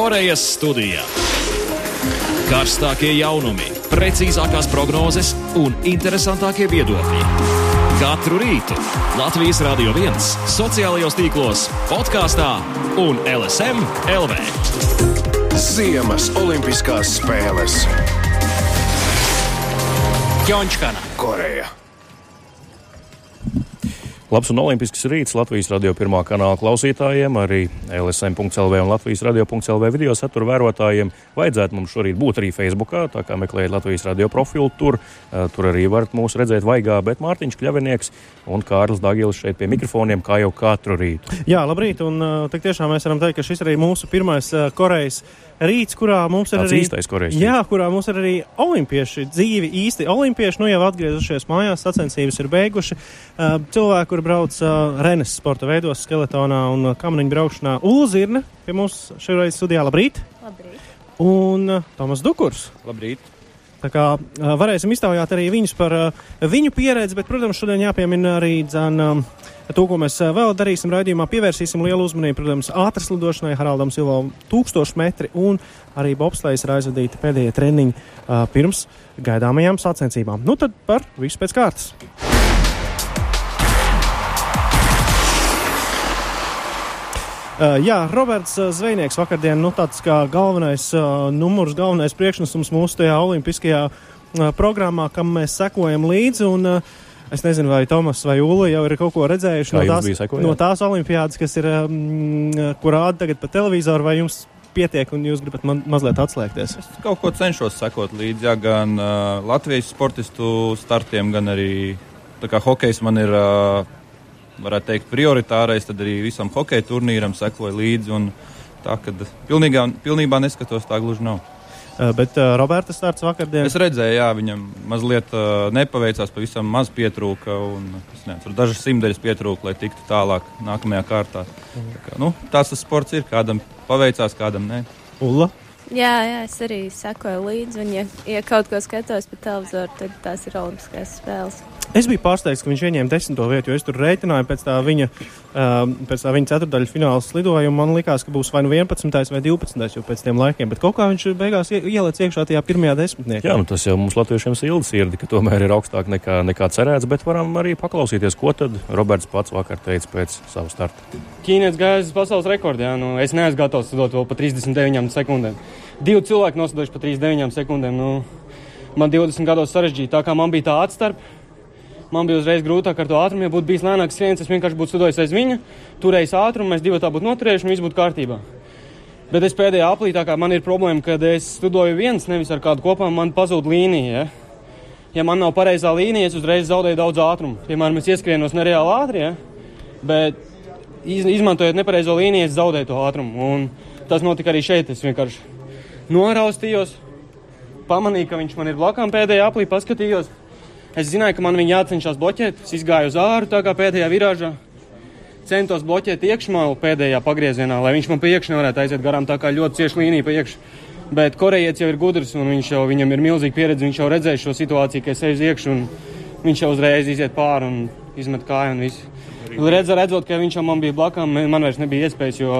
Korejas studijā. Karstākie jaunumi, precīzākās prognozes un interesantākie viedokļi. Katru rītu Latvijas Rādio 1, sociālajos tīklos, podkāstā un LSM LV. Ziemas Olimpiskās spēles Ķončkana. Koreja. Labs un olimpisks rīts Latvijas radio pirmā kanāla klausītājiem, arī LSM.CLV un Latvijas radio.CLV video satura vērotājiem. Vajadzētu mums šorīt būt arī Facebookā, tā kā meklējiet Latvijas radio profilu tur. Uh, tur arī varat mūs redzēt vaigā, bet Mārtiņš Kļavinieks un Kārlis Dagils šeit pie mikrofoniem, kā jau katru rītu. Jā, labrīt, un uh, tik tiešām mēs varam teikt, ka šis arī mūsu pirmais uh, Korejas rīts, kurā mums ir Tāds arī īstais Korejas Jā, kurā mums ir arī olimpieši, dzīvi īsti olimpieši, nu jau atgriezušies mājās, sacensības ir beiguši. Uh, cilvēki, kur brauc uh, Renes sporta veidos, skeletonā un uh, kamaniņu braukšanā, Ulzirne pie mums šoreiz studijā, labrīt! Labrīt. Un uh, Tomas Dukurs. Labrīt. Tā kā varēsim iztaujāt arī viņus par viņu pieredzi, bet, protams, šodien jāpiemina arī dzan, um, to, ko mēs vēl darīsim raidījumā. Pievērsīsim lielu uzmanību, protams, ātras lidošanai, Haraldam Silvam, tūkstoši metri un arī bobslējas ir aizvadīti pēdējie treniņi uh, pirms gaidāmajām sacensībām. Nu tad par visu pēc kārtas. Uh, jā, Roberts uh, Zvejnieks vakardien, nu tāds kā galvenais uh, numurs, galvenais priekšnesums mūsu tajā olimpiskajā uh, programmā, kam mēs sekojam līdzi. Un, uh, Es nezinu, vai Tomas vai Ulu jau ir kaut ko redzējuši Kā no tās, sekojāt? no tās olimpiādas, kas ir, um, kur rāda tagad pa televizoru, vai jums pietiek un jūs gribat man mazliet atslēgties? Es kaut ko cenšos sekot līdzi, jā, gan uh, Latvijas sportistu startiem, gan arī tā kā hokejs man ir, uh, varētu teikt, prioritārais, tad arī visam hokeja turnīram sekoju līdzi. un Tā kā pilnīgā, pilnībā neskatos, tā gluži nav. Bet uh, Roberta starts vakardien. Es redzēju, jā, viņam mazliet uh, nepaveicās, pavisam maz pietrūka. Un, es nezinu, dažas simtdaļas pietrūka, lai tiktu tālāk nākamajā kārtā. Tā kā, nu, tāds tas sports ir. Kādam paveicās, kādam nē. Ulla. Jā, jā, es arī sekoju līdzi. Un, ja, ja kaut ko skatos pa televizoru, tad tās ir Olimpiskās spēles. Es biju pārsteigts, ka viņš ieņēma desmito vietu, jo es tur reiķināju pēc tā viņa, um, pēc tā viņa ceturdaļu fināla lidojuma. Man likās, ka būs vai nu 11. vai 12. jau pēc tiem laikiem, bet kaut kā viņš beigās ie- ieliec iekšā tajā pirmajā desmitniekā. Jā, nu tas jau mums latviešiem silda sirdi, ka tomēr ir augstāk nekā, nekā cerēts, bet varam arī paklausīties, ko tad Roberts pats vakar teica pēc savu startu. Ķīnietis gāja uz pasaules rekordu. Jā, nu, es neesmu gatavs lidot vēl pa 39 sekundēm. Divi cilvēki noslidojuši pa 39 sekundēm. Nu, man 20 gados sarežģīja. Tā kā man bija tā atstarpe, man bija uzreiz grūtāk ar to ātrumu. Ja būtu bijis lēnāks skriens, es vienkārši būtu studējis aiz viņa, turējis ātrumu, mēs divi tā būtu noturējuši un viss būtu kārtībā. Bet es pēdējā aplī, tā kā man ir problēma, kad es studoju viens, nevis ar kādu kopā, man pazūd līnija. Ja? ja man nav pareizā līnija, es uzreiz zaudēju daudz ātrumu. Piemēram, es ieskrienos nereāli ātri, ja? bet iz, izmantojot nepareizo līniju, es zaudēju to ātrumu. Un tas notika arī šeit. Es vienkārši noraustījos, pamanīju, ka viņš man ir blakām pēdējā aplī, paskatījos. Es zināju, ka man viņa jācenšas bloķēt. Es gāju uz āru, tā kā pēdējā virāžā. Centos bloķēt iekšmalu pēdējā pagriezienā, lai viņš man pa iekšā nevarētu aiziet garām. Tā kā ļoti cieši līnija pa iekšā. Bet korejietis jau ir gudrs un viņš jau, viņam ir milzīga pieredze. Viņš jau redzēja šo situāciju, ka es eju uz iekšā un viņš jau uzreiz iziet pāri un izmet kāju un visu. Redz, redzot, ka viņš jau man bija blakām, man vairs nebija iespējas, jo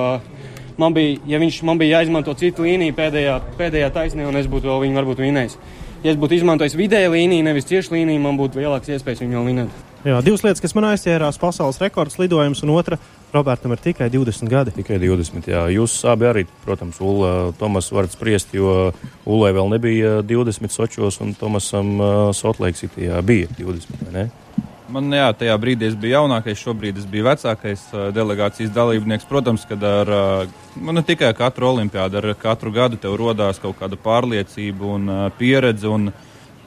man bija, ja viņš man bija jāizmanto cita līnija pēdējā, pēdējā taisnē, un es būtu vēl viņu varbūt vinējis. Ja es būtu izmantojis vidēju līniju, nevis tieši līniju, man būtu lielāks iespējas viņu vinēt. Jā, divas lietas, kas man aizķērās, pasaules rekords lidojums, un otra, Robertam ir tikai 20 gadi. Tikai 20. Jā. Jūs abi arī, protams, Ulla, Tomas varat spriest, jo Ullai vēl nebija 20 sočos, un Tomasam Sotlake Cityjā bija 20. vai ne? Man, jā, tajā brīdī es biju jaunākais, šobrīd es biju vecākais delegācijas dalībnieks. Protams, ka ar nu, ne tikai katru olimpiādu, ar katru gadu tev rodās kaut kāda pārliecība un pieredze. Un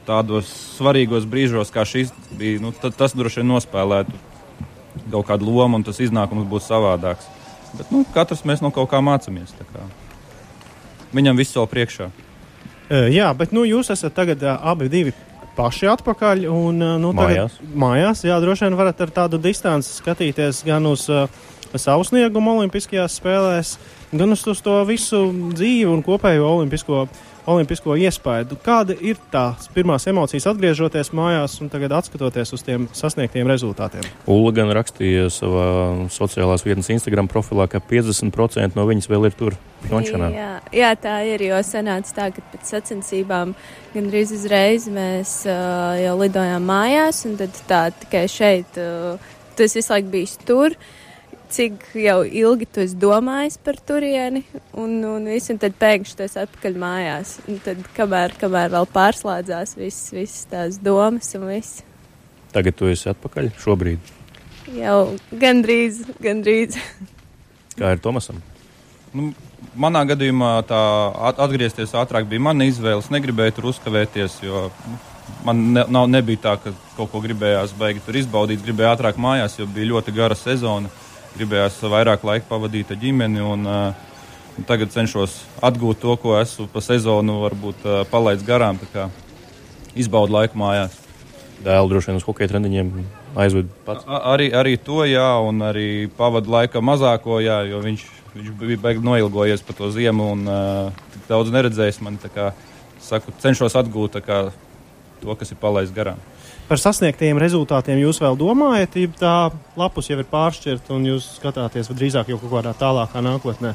tādos svarīgos brīžos, kā šis bija, nu, tas droši vien nospēlētu kaut kādu lomu, un tas iznākums būs savādāks. Bet nu, katrs mēs no kaut kā mācāmies. Kā. Viņam viss vēl priekšā. Jā, bet nu, jūs esat tagad abi divi paši atpakaļ. Un, uh, nu, tagad, Mājās. mājās. Jā, droši vien varat ar tādu distanci skatīties gan uz uh, savu sniegumu Olimpiskajās spēlēs, gan uz, uz to visu dzīvi un kopējo olimpisko olimpisko iespēju. Kāda ir tās pirmās emocijas atgriežoties mājās un tagad atskatoties uz tiem sasniegtiem rezultātiem? Ulla gan rakstīja savā sociālās vietnes Instagram profilā, ka 50% no viņas vēl ir tur. Pjončanā. Jā, jā, tā ir. Jo sanāca tā, ka pēc sacensībām gandrīz uzreiz mēs uh, jau lidojām mājās, un tad tā tikai šeit, uh, tas visu laiku bijis tur. Uh, cik jau ilgi tu esi domājis par turieni, un, un, viss, un tad pēkšņi tu esi atpakaļ mājās. Un tad, kamēr, kamēr vēl pārslēdzās visas, visas tās domas un viss. Tagad tu esi atpakaļ šobrīd. Jau gandrīz, gandrīz. Kā ir Tomasam? Nu, manā gadījumā tā atgriezties ātrāk bija mana izvēle. Es negribēju tur uzkavēties, jo nu, man ne, nav, nebija tā, ka kaut ko gribējās beigt tur izbaudīt. Gribēju ātrāk mājās, jo bija ļoti gara sezona gribējās vairāk laika pavadīt ar ģimeni. Un, uh, tagad cenšos atgūt to, ko esmu pa sezonu varbūt uh, palaidis garām. Izbaudu laiku mājās. Dēlu droši vien uz hokeja treniņiem aizved pats. A, arī, arī to, jā, un arī pavadu laika mazāko, jā, jo viņš, viņš bija beigts noilgojies par to ziemu un uh, tik daudz neredzējis. Man, kā, saku, cenšos atgūt kā, to, kas ir palaists garām par sasniegtajiem rezultātiem jūs vēl domājat, ja tā lapus jau ir pāršķirta un jūs skatāties drīzāk jau kaut kādā tālākā nākotnē?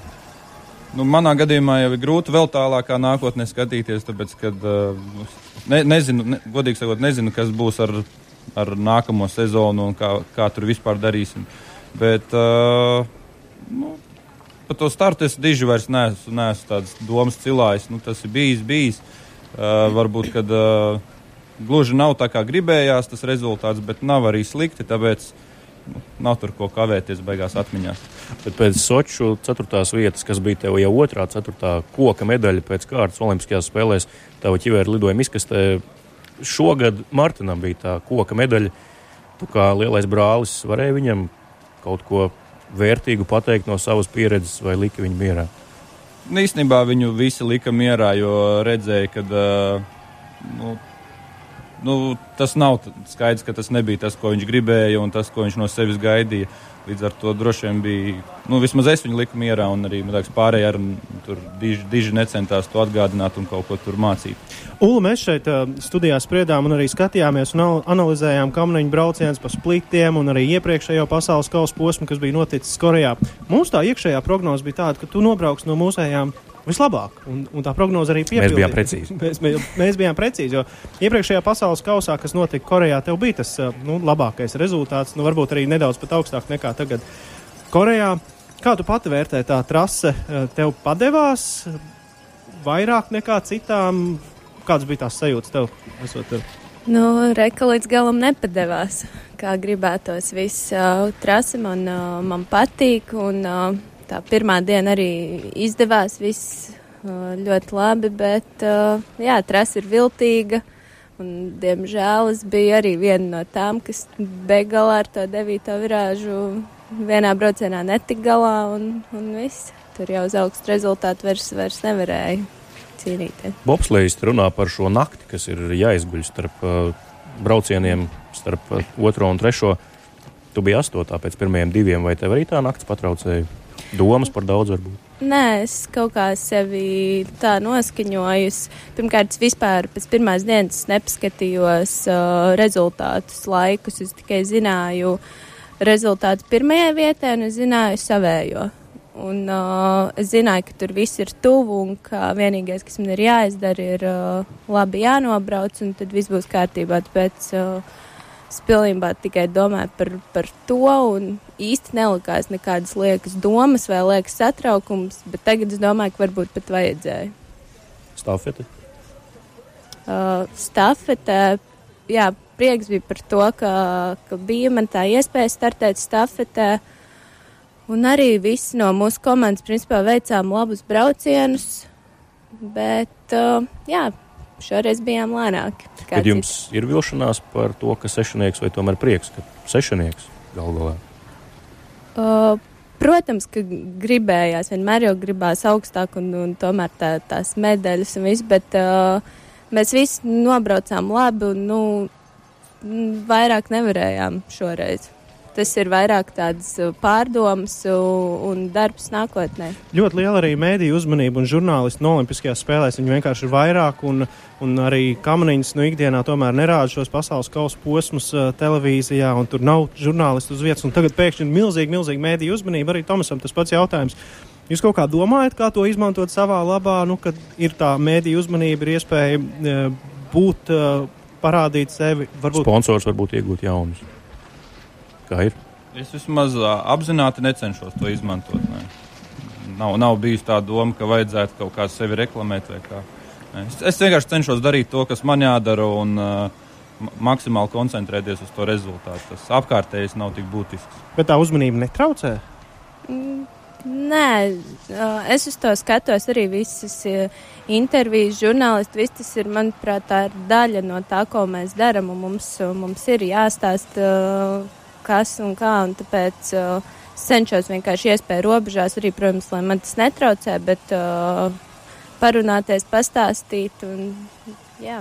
Nu, manā gadījumā jau ir grūti vēl tālākā nākotnē skatīties, tāpēc, ka uh, ne, nezinu, ne, godīgi sakot, nezinu, kas būs ar, ar nākamo sezonu un kā, kā tur vispār darīsim. Bet uh, nu, par to startu es diži vairs neesmu, neesmu tādas domas cilājis. Nu, tas ir bijis, bijis. Uh, varbūt, kad uh, Gluži nav tā kā gribējās tas rezultāts, bet nav arī slikti, tāpēc nu, nav tur ko kavēties beigās atmiņās. Bet pēc Soču ceturtās vietas, kas bija tev jau otrā, ceturtā koka medaļa pēc kārtas Olimpiskajās spēlēs, tava ķivēra lidojuma izkastē. Šogad Martinam bija tā koka medaļa. Tu kā lielais brālis varēji viņam kaut ko vērtīgu pateikt no savas pieredzes vai lika viņu mierā? Nu, īstenībā viņu visi lika mierā, jo redzēja, ka uh, nu, nu, tas nav skaidrs, ka tas nebija tas, ko viņš gribēja un tas, ko viņš no sevis gaidīja. Līdz ar to droši vien bija, nu, vismaz es viņu liku mierā, un arī liekas, pārējie ar tur diži, diži necentās to atgādināt un kaut ko tur mācīt. Ulu, mēs šeit studijā spriedām un arī skatījāmies un analizējām kamneņu braucienus pa spliktiem un arī iepriekšējo pasaules kausa posmu, kas bija noticis Korejā. Mums tā iekšējā prognoze bija tāda, ka tu nobrauks no mūsējām vislabāk. Un, un tā prognoze arī piepildījās. Mēs bijām precīzi. Mēs, mēs, mēs bijām precīzi, jo iepriekšējā pasaules kausā, kas notika Korejā, tev bija tas nu, labākais rezultāts. Nu, varbūt arī nedaudz pat augstāk nekā tagad Korejā. Kā tu pati vērtē tā trase? Tev padevās vairāk nekā citām? Kādas bija tās sajūtas tev? Esot, Nu, Reka līdz galam nepadevās, kā gribētos. Viss uh, trase man, uh, man patīk, un uh, tā pirmā diena arī izdevās viss ļoti labi, bet jā, trasa ir viltīga. Un, diemžēl es biju arī viena no tām, kas beig galā ar to devīto virāžu vienā braucienā netika galā un, un viss. Tur jau uz augstu rezultātu vairs, vairs nevarēja cīnīties. Bobslēgs runā par šo nakti, kas ir jāizguļ starp uh, braucieniem, starp uh, otro un trešo. Tu biji astotā pēc pirmajiem diviem, vai tev arī tā naktis patraucēja? Domas par daudz varbūt. Nē, es kaut kā sevi tā noskaņoju. Pirmkārt, es vispār pēc pirmās dienas nepaskatījos uh, rezultātus, laikus. Es tikai zināju rezultātu pirmajai vietai, un es zināju savējo. Un, uh, es zināju, ka tur viss ir tuvu, un ka vienīgais, kas man ir jāizdara, ir uh, labi jānobrauc, un tad viss būs kārtībā. Tāpēc, uh, Es pilnībā tikai domāju par, par to, un īsti nelikās nekādas liekas domas vai liekas satraukums, bet tagad es domāju, ka varbūt pat vajadzēja. Stafete? Uh, stafete, jā, prieks bija par to, ka, ka bija man tā iespēja startēt stafetē. Un arī visi no mūsu komandas, principā, veicām labus braucienus. Bet, uh, jā, Šoreiz bijām lēnāki. Kad jums cits. ir vilšanās par to, ka sešnieks vai tomēr prieks, ka sešnieks gal galā? Uh, Protams, ka gribējās, vienmēr jau gribās augstāk un, un tomēr tā, tās medaļas un viss, bet uh, mēs visi nobraucām labi un, nu, vairāk nevarējām šoreiz. Tas ir vairāk tāds uh, pārdomas un, un darbs nākotnē. Ļoti liela arī mēdīju uzmanība un žurnālisti no Olimpiskajās spēlēs. Viņi vienkārši ir vairāk un, un arī kamaniņas no ikdienā tomēr nerāda šos pasaules kausa posmus uh, televīzijā un tur nav žurnālisti uz vietas. Un tagad pēkšņi ir milzīgi, milzīgi mēdīju uzmanība. Arī Tomasam tas pats jautājums. Jūs kaut kā domājat, kā to izmantot savā labā, nu, kad ir tā mēdīja uzmanība, ir iespēja uh, būt, uh, parādīt sevi? Varbūt... Sponsors varbūt iegūt jaunus. Kā ir? Es vismaz apzināti necenšos to izmantot. Ne. Nav, nav bijusi tā doma, ka vajadzētu kaut kā sevi reklamēt. Es, es vienkārši cenšos darīt to, kas man jādara, un uh, maksimāli koncentrēties uz to rezultātu. Tas apkārtējais nav tik būtisks. Bet tā uzmanība netraucē? Mm. Nē, es uz to skatos arī visas intervijas, žurnālisti. Viss tas ir, manuprāt, tā ir daļa no tā, ko mēs darām. Mums, mums ir jāstāsta kas un kā, un tāpēc uh, cenšos vienkārši iespēju robežās, arī, protams, lai man tas netraucē, bet uh, parunāties, pastāstīt un, jā.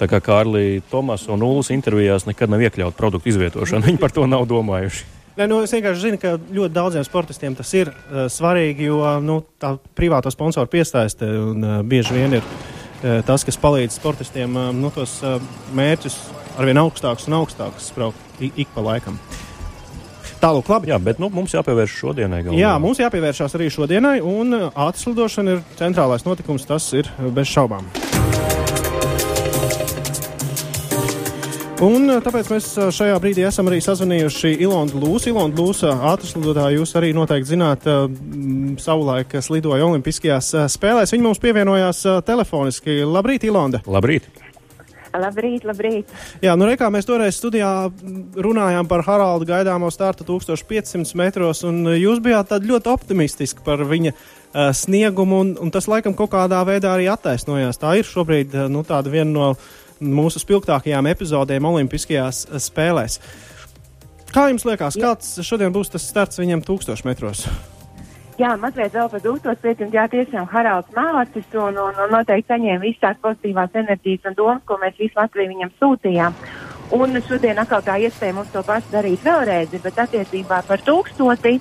Tā kā Kārlī Tomas un Ulas intervijās nekad nav iekļauts produktu izvietošana, viņi par to nav domājuši. Nē, nu, es vienkārši zinu, ka ļoti daudziem sportistiem tas ir uh, svarīgi, jo nu, tā privāto sponsoru piesaiste un uh, bieži vien ir uh, tas, kas palīdz sportistiem uh, nu, tos uh, mērķus arvien augstākus un augstākus spraukt ik pa laikam. Tālāk, labi. Jā, bet nu, mums jāpievērš šodienai. Galvā. Jā, mums jāpievēršās arī šodienai, un ātras lidošana ir centrālais notikums. Tas ir bez šaubām. Un tāpēc mēs šajā brīdī esam arī sazvanījuši Ilonu Lūsu. Ilona Lūsa, ātras lidotāja, jūs arī noteikti zināt, savulaik slidoja Olimpiskajās spēlēs. Viņa mums pievienojās telefoniski. Labrīt, Ilonda! Labrīt! Labrīt, labrīt. Jā, nu reikā mēs toreiz studijā runājām par Haraldu gaidāmo startu 1500 metros, un jūs bijāt ļoti optimistiski par viņa uh, sniegumu, un, un tas laikam kaut kādā veidā arī attaisnojās. Tā ir šobrīd uh, nu, viena no mūsu spilgtākajām epizodēm Olimpiskajās uh, spēlēs. Kā jums liekas, kāds šodien būs tas starts viņam 1000 metros? Jā, mazliet vēl par 1500. Jā, tiešām Haralds Mācis un, un, un noteikti saņēma visas tās pozitīvās enerģijas un domas, ko mēs visu Latviju viņam sūtījām. Un šodien atkal tā iespēja mums to pašu darīt vēlreiz, bet attiecībā par tūkstoti.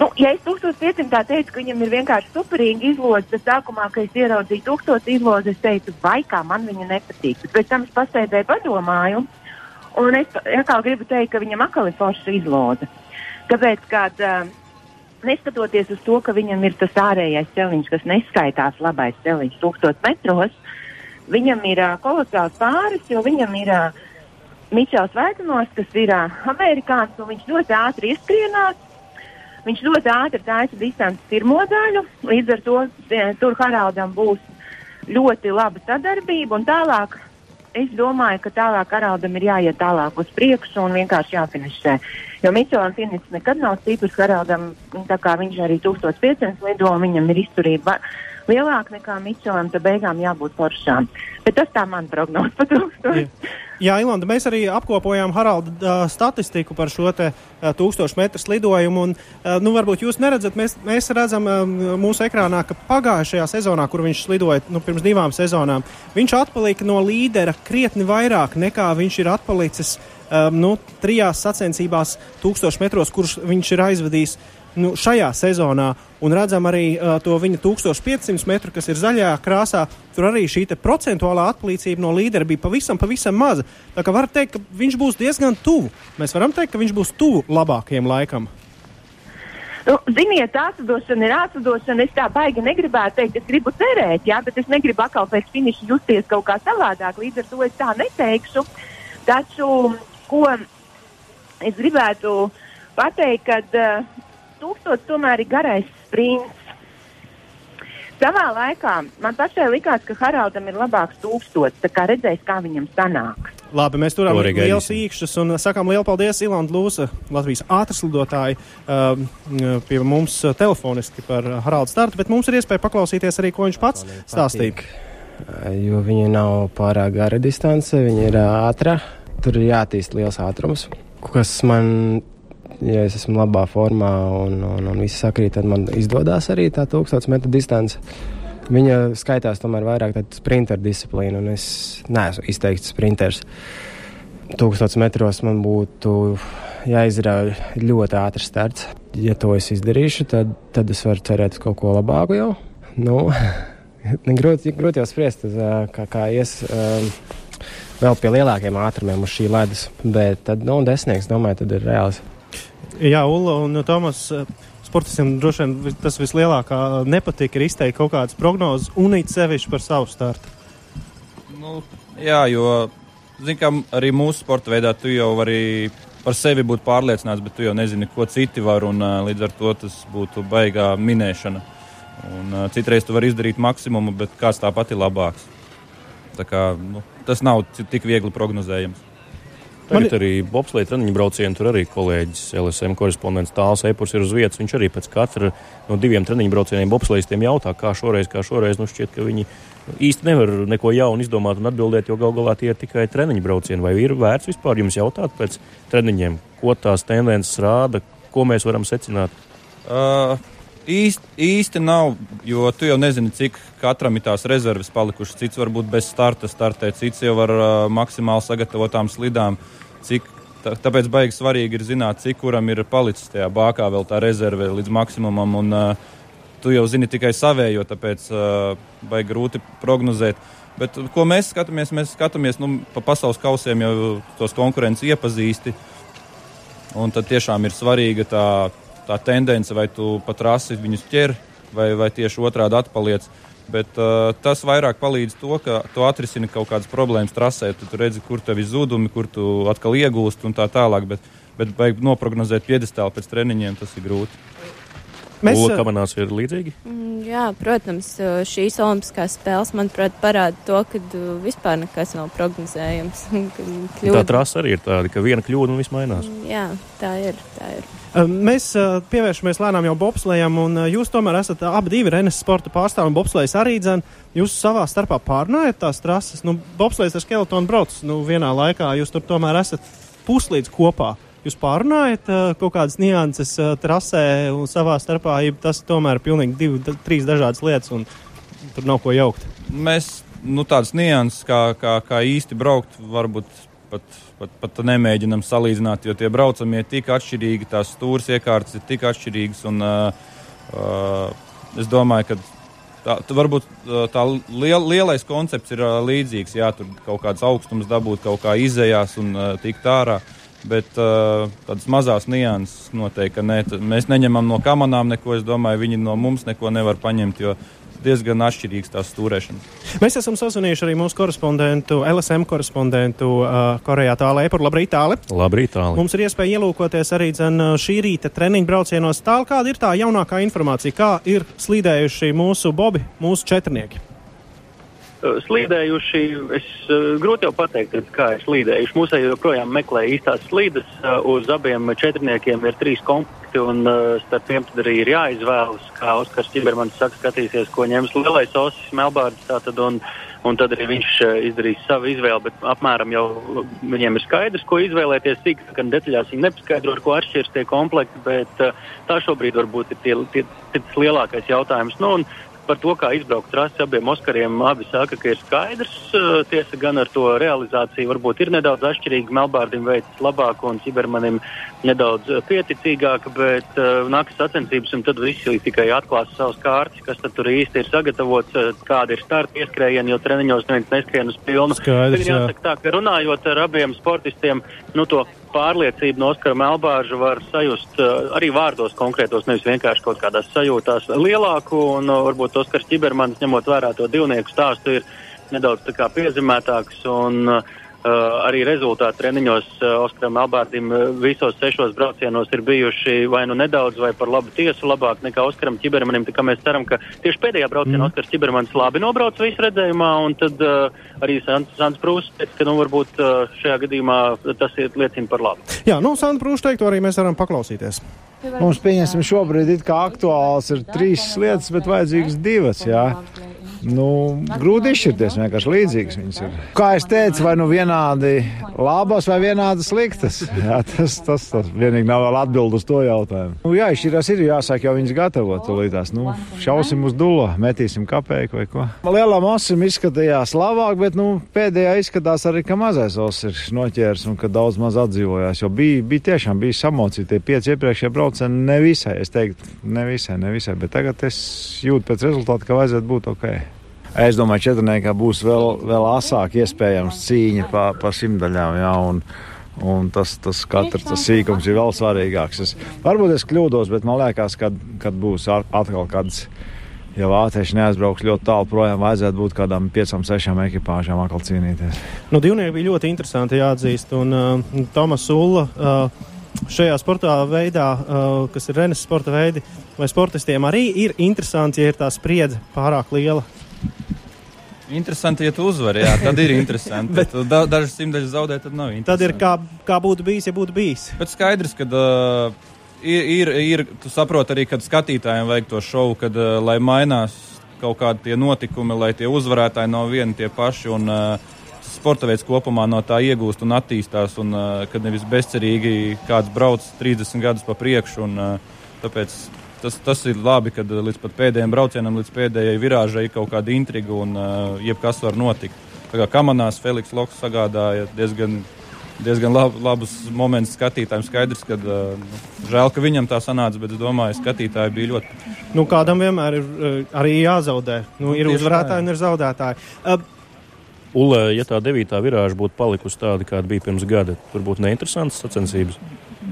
Nu, ja es 1500 teicu, ka viņam ir vienkārši superīga izloze, tad sākumā, kad es ieraudzīju 1000 izlozi, es teicu, vai kā man viņa nepatīk. Bet pēc tam es pasēdēju, padomāju, un es atkal gribu teikt, ka viņam atkal ir forša izloze. Kāpēc? Kad, uh, neskatoties uz to, ka viņam ir tas ārējais celiņš, kas neskaitās labais celiņš, 1000 metros, viņam ir uh, kolosāls pāris, jo viņam ir uh, Mičels Vētnos, kas ir uh, amerikānis, un viņš ļoti ātri ieskrienās. Viņš ļoti ātri taisa distanci pirmo daļu, līdz ar to tur Haraldam būs ļoti laba sadarbība, tālāk es domāju, ka tālāk Haraldam ir jāiet tālāk uz priekšu un vienkārši jāfinišē. Jo Mičelāna finišs nekad nav stiprs Haraldam, tā kā viņš arī 1500 lido, viņam ir izturība lielāka nekā Mičelam, tad beigām jābūt foršām. Bet tas tā man prognoz par tūkstošu. Jā, Ilanda, mēs arī apkopojām Haralda statistiku par šo te tūkstošu metru slidojumu. Un, nu, varbūt jūs neredzat, mēs, mēs redzam mūsu ekrānā, ka pagājušajā sezonā, kur viņš slidoja nu, pirms divām sezonām, viņš atpalika no līdera krietni vairāk nekā viņš ir atpalicis um, nu, trijās sacensībās tūkstošu metros, kurus viņš ir aizvadījis nu, šajā sezonā, un redzam arī uh, to viņa 1500 metru, kas ir zaļā krāsā. Tur arī šī procentuālā atlīdzība no līdera bija pavisam, pavisam maza. Tā kā var teikt, ka viņš būs diezgan tuvu. Mēs varam teikt, ka viņš būs tuvu labākajam laikam. Nu, ziniet, atdošana ir atdošana. Es tā baigi negribētu teikt, es gribu cerēt, jā, bet es negribu atkal pēc finiša justies kaut kā savādāk. Līdz ar to es tā neteikšu. Taču, ko es gribētu pateikt, kad uh, tūkstots tomēr ir garais sprints. Savā laikā man pašai likās, ka Haraldam ir labāks tūkstots, tā kā redzēs, kā viņam sanāk. Labi, mēs turam liels īkšķus un sakām lielu paldies Ilanda Lūsa, Latvijas ātrslidotāji, uh, pie mums telefoniski par Haraldu startu, bet mums ir iespēja paklausīties arī, ko viņš pats stāstīja. Jo viņa nav pārāk gara distance, viņa ir ātra, tur ir jātīst liels ātrums, kas man ja es esmu labā formā un, un, un viss sakrīt, tad man izdodas arī tā 1000 metru distance. Viņa skaitās tomēr vairāk tāda sprinteru disciplīna, un es neesmu izteikts sprinters. 1000 metros man būtu jāizrauj ļoti ātrs starts. Ja to es izdarīšu, tad, tad es varu cerēt uz kaut ko labāku jau. Nu, grūti, grūti jau spriest, kā, kā ies vēl pie lielākiem ātrumiem uz šī ledus. Bet tad, nu, desmitnieks, domāju, tad ir reāls. Jā, Ulla un Tomas. Sportistiem droši vien tas vislielākā nepatika ir izteikt kaut kādas prognozes un it sevišķi par savu startu. Nu, jā, jo, zin, kā arī mūsu sporta veidā tu jau vari par sevi būt pārliecināts, bet tu jau nezini, ko citi var, un līdz ar to tas būtu baigā minēšana. Un, citreiz tu vari izdarīt maksimumu, bet kāds tāpat ir labāks. Tā kā, nu, tas nav tik viegli prognozējams. Tagad Man... arī Bobslēga treniņu braucienu tur arī kolēģis LSM korespondents Tāls Eipurs ir uz vietas. Viņš arī pēc katra no diviem treniņu braucieniem Bobslēgiem jautā, kā šoreiz, kā šoreiz. Nu šķiet, ka viņi īsti nevar neko jaunu izdomāt un atbildēt, jo gal galā tie ir tikai treniņu braucieni. Vai ir vērts vispār jums jautāt pēc treniņiem, ko tās tendences rāda, ko mēs varam secināt? Uh, īsti, īsti nav, jo tu jau nezini, cik katram ir tās rezerves palikušas. Cits varbūt bez starta startē, cits jau var uh, maksimāli sagatavotām slidām. Cik, tā, tāpēc baigi svarīgi ir zināt, cik kuram ir palicis tajā bākā vēl tā rezerve līdz maksimumam. Un, uh, tu jau zini tikai savējo, tāpēc uh, baigi grūti prognozēt. Bet, ko mēs skatāmies? Mēs skatāmies nu, pa pasaules kausiem, jau tos konkurences iepazīsti. Un tad tiešām ir svarīga tā, tā tendence, vai tu pat rasi viņus ķer, vai, vai tieši otrādi atpaliec. Bet uh, tas vairāk palīdz to, ka tu atrisini kaut kādas problēmas trasē, tu, tu redzi, kur tev ir zudumi, kur tu atkal iegūsti un tā tālāk. Bet, bet noprognozēt piedestālu pēc treniņiem, tas ir grūti. Mēs kamanās ir līdzīgi? Mm, jā, protams, šīs olimpiskās spēles, manuprāt, parāda to, ka vispār nekas nav prognozējams. tā trasa arī ir tāda, ka viena kļūda un viss mainās. Mm, jā, tā ir. Tā ir. Mēs pievēršamies lēnām jau bobslējam, un jūs tomēr esat abi divi Renes sporta pārstāvi un bobslējas arī dzēn. Jūs savā starpā pārnājat tās trases. Nu, bobslējas ar skeletonu brauc nu, vienā laikā, jūs tur tomēr esat puslīdz kopā. Jūs pārunājat uh, kaut kādas nianses uh, trasē un savā starpā, ja tas tomēr ir pilnīgi divi, trīs dažādas lietas, un tur nav ko jaukt. Mēs nu, tādas nianses, kā, kā, kā īsti braukt, varbūt pat, pat, pat nemēģinam salīdzināt, jo tie braucamie ir tik atšķirīgi, tās stūres iekārtas ir tik atšķirīgas. Un, uh, uh, es domāju, ka tā, varbūt tā liel, lielais koncepts ir uh, līdzīgs. Jā, tur kaut kāds augstums dabūt, kaut kā izējās un uh, tikt ārā. Uh, Bet uh, tādas mazas nianses noteikti ne. Mēs neņemam no kamerām neko. Es domāju, viņi no mums neko nevar paņemt. Diezgan atšķirīgs tās stūrēšanas. Mēs esam sazvanījuši arī mūsu korespondentu, LSM korespondentu uh, Korejā Tālē. Par labrīt, Tālē. Labrīt, Tālē. Mums ir iespēja ielūkoties arī dzen, šī rīta treniņu braucienos. Tālāk, kāda ir tā jaunākā informācija, kā ir slīdējuši mūsu bobi, mūsu četrnieki? Slīdējuši. Es grūti jau pateikt, kā ir slīdējuši. Mūsu joprojām meklē īstās slīdes. Uz abiem četrniekiem ir trīs komplekti, un starp tiem arī ir jāizvēlas. Kā Oskars Čibermans saka, skatīsies, ko ņems lielais osis Melbārds. Tātad, un, un tad arī viņš izdarīs savu izvēli, bet apmēram jau viņiem ir skaidrs, ko izvēlēties. Cik gan detaļās viņi nepaskaidro, ar ko atšķiras tie komplekti, bet tā šobrīd varbūt ir tie, tie, tas lielākais jautājums. Nu, Par to, kā izbraukt trasi abiem Oskariem, abi saka, ka ir skaidrs. Eh, tiesa gan ar to realizāciju varbūt ir nedaudz atšķirīga. Melbārdim veids labāk un Cibermanim nedaudz eh, pieticīgāk, bet uh, nākas sacensības un tad visi tikai atklās savus kārtas, kas tur īsti ir sagatavots, kāda ir starta ieskrējiena, jo treniņos neviens neskrien uz pilnu. Skaidrs, jā. jāsaka tā, ka runājot ar abiem sportistiem, nu to pārliecību no Oskara Melbāža var sajust uh, arī vārdos konkrētos, nevis vienkārši kaut kādās sajūtās. Lielāku, un uh, varbūt Oskars Čibermans, ņemot vērā to divnieku stāstu, ir nedaudz piezemētāks, un uh, Uh, arī rezultāti treniņos uh, Oskaram Albārdim uh, visos sešos braucienos ir bijuši vai nu nedaudz, vai par labu tiesu labāk nekā Oskaram Čibermanim. Mēs ceram, ka tieši pēdējā braucienā mm. Oskars Čibermans labi nobrauc visu redzējumā, un tad uh, arī Sants, Sants Prūs teica, ka nu, varbūt uh, šajā gadījumā tas ir liecina par labu. Jā, nu, Sants Prūs teiktu arī mēs varam paklausīties. Mums, pieņemsim, šobrīd ir aktuāls ir trīs lietas, bet vajadzīgas divas, jā. Nu, grūti izšķirties, vienkārši līdzīgas viņas ir. Kā es teicu, vai nu vienādi labas vai vienādi sliktas. Jā, tas, tas, tas vienīgi nav vēl atbild uz to jautājumu. Nu, jā, izšķirās ir jāsāk jau viņas gatavot tulītās. Nu, šausim uz dulo, metīsim kapeiku vai ko. Lielā masim izskatījās labāk, bet nu, pēdējā izskatās arī, ka mazais ols ir noķērs un ka daudz maz atdzīvojās. Jo bija, bija tiešām bija samocīti tie pieci iepriekšējie braucieni nevisai. Es teiktu, nevisai, nevisai, bet tagad es jūtu pēc rezultātu, ka vajadzētu būt ok. Es domāju, ka četrniekā būs vēl, vēl asāk iespējams cīņa pa, pa simtaļām. Jā, un, un tas, tas katrs tas sīkums ir vēl svarīgāks. Es, varbūt es kļūdos, bet man liekas, kad, kad būs atkal kāds. Ja vācieši neaizbrauks ļoti tālu projām, vajadzētu būt kādām piecām, sešām ekipāžām atkal cīnīties. Nu, divnieki bija ļoti interesanti jāatzīst. Un uh, Tomas Ulla uh, šajā sportā veidā, uh, kas ir Renes sporta veidi, vai sportistiem arī ir interesanti, ja ir tā spriedze pārāk liela. Interesanti, ja tu uzvari, jā, tad ir interesanti. Bet da, dažas simtaļas zaudēt, tad nav interesanti. Tad ir kā, kā būtu bijis, ja būtu bijis. Bet skaidrs, ka uh, ir, ir, ir, tu saproti arī, kad skatītājiem vajag to šovu, kad, uh, lai mainās kaut kādi tie notikumi, lai tie uzvarētāji nav vieni tie paši. Un, uh, sporta veids kopumā no tā iegūst un attīstās, un uh, kad nevis bezcerīgi kāds brauc 30 gadus pa priekšu. Un, uh, tāpēc tas, tas ir labi, kad līdz pēdējiem braucienam, līdz pēdējai virāžai ir kaut kāda intriga un uh, jebkas var notikt. Tā kā kamanās Feliks Loks sagādāja diezgan, diezgan lab, labus momentus skatītājiem. Skaidrs, ka uh, žēl, ka viņam tā sanāca, bet es domāju, skatītāji bija ļoti. Nu, kādam vienmēr ir uh, arī jāzaudē. Nu, ir uzvarētāji un ir zaudētāji. Uh, Ule, ja tā devītā virāža būtu palikusi tāda, kāda bija pirms gada, tur būtu neinteresantas sacensības.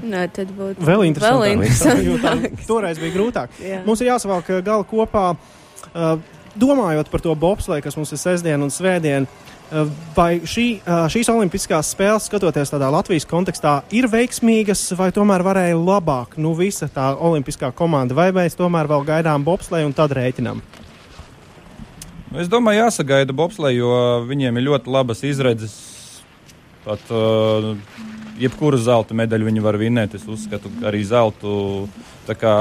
Nē, tad būtu vēl interesantāk. Vēl interesantāk. tā, toreiz bija grūtāk. Mums ir jāsavalk gala kopā, uh, domājot par to bobsleju, kas mums ir sestdien un svētdien. Uh, vai šī, šīs olimpiskās spēles, skatoties tādā Latvijas kontekstā, ir veiksmīgas, vai tomēr varēja labāk, nu, visa tā olimpiskā komanda, vai mēs tomēr vēl gaidām bobsleju un tad rēķinām? Nu, es domāju, jāsagaida bobsleja, jo viņiem ir ļoti labas izredzes. Pat uh, jebkuru zelta medaļu viņi var vinēt. Es uzskatu, ka arī zeltu kā,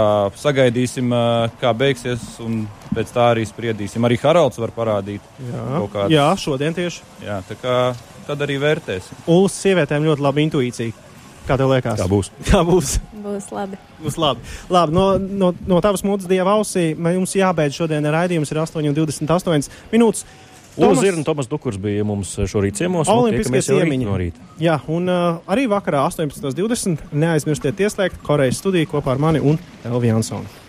sagaidīsim, kā beigsies, un pēc tā arī spriedīsim. Arī Haralds var parādīt kaut kādu. jā šodien tieši. Jā, tā kā tad arī vērtēsim. Ulas sievietēm ļoti laba intuīcija. Kā tev liekas? Kā būs? Kā būs? Būs labi. Būs labi. labi no, no, no tavas mūdes dieva ausī mums jābeidz šodien raidījums ir 8,28 minūtes. Ulas Zirna, Tomas Dukurs bija mums šorīt ciemos. Olimpiskais iemiņi. No rīta. Jā, un uh, arī vakarā 18.20. neaizmirstiet ieslēgt Korejas studiju kopā ar mani un Elvi Jansonu.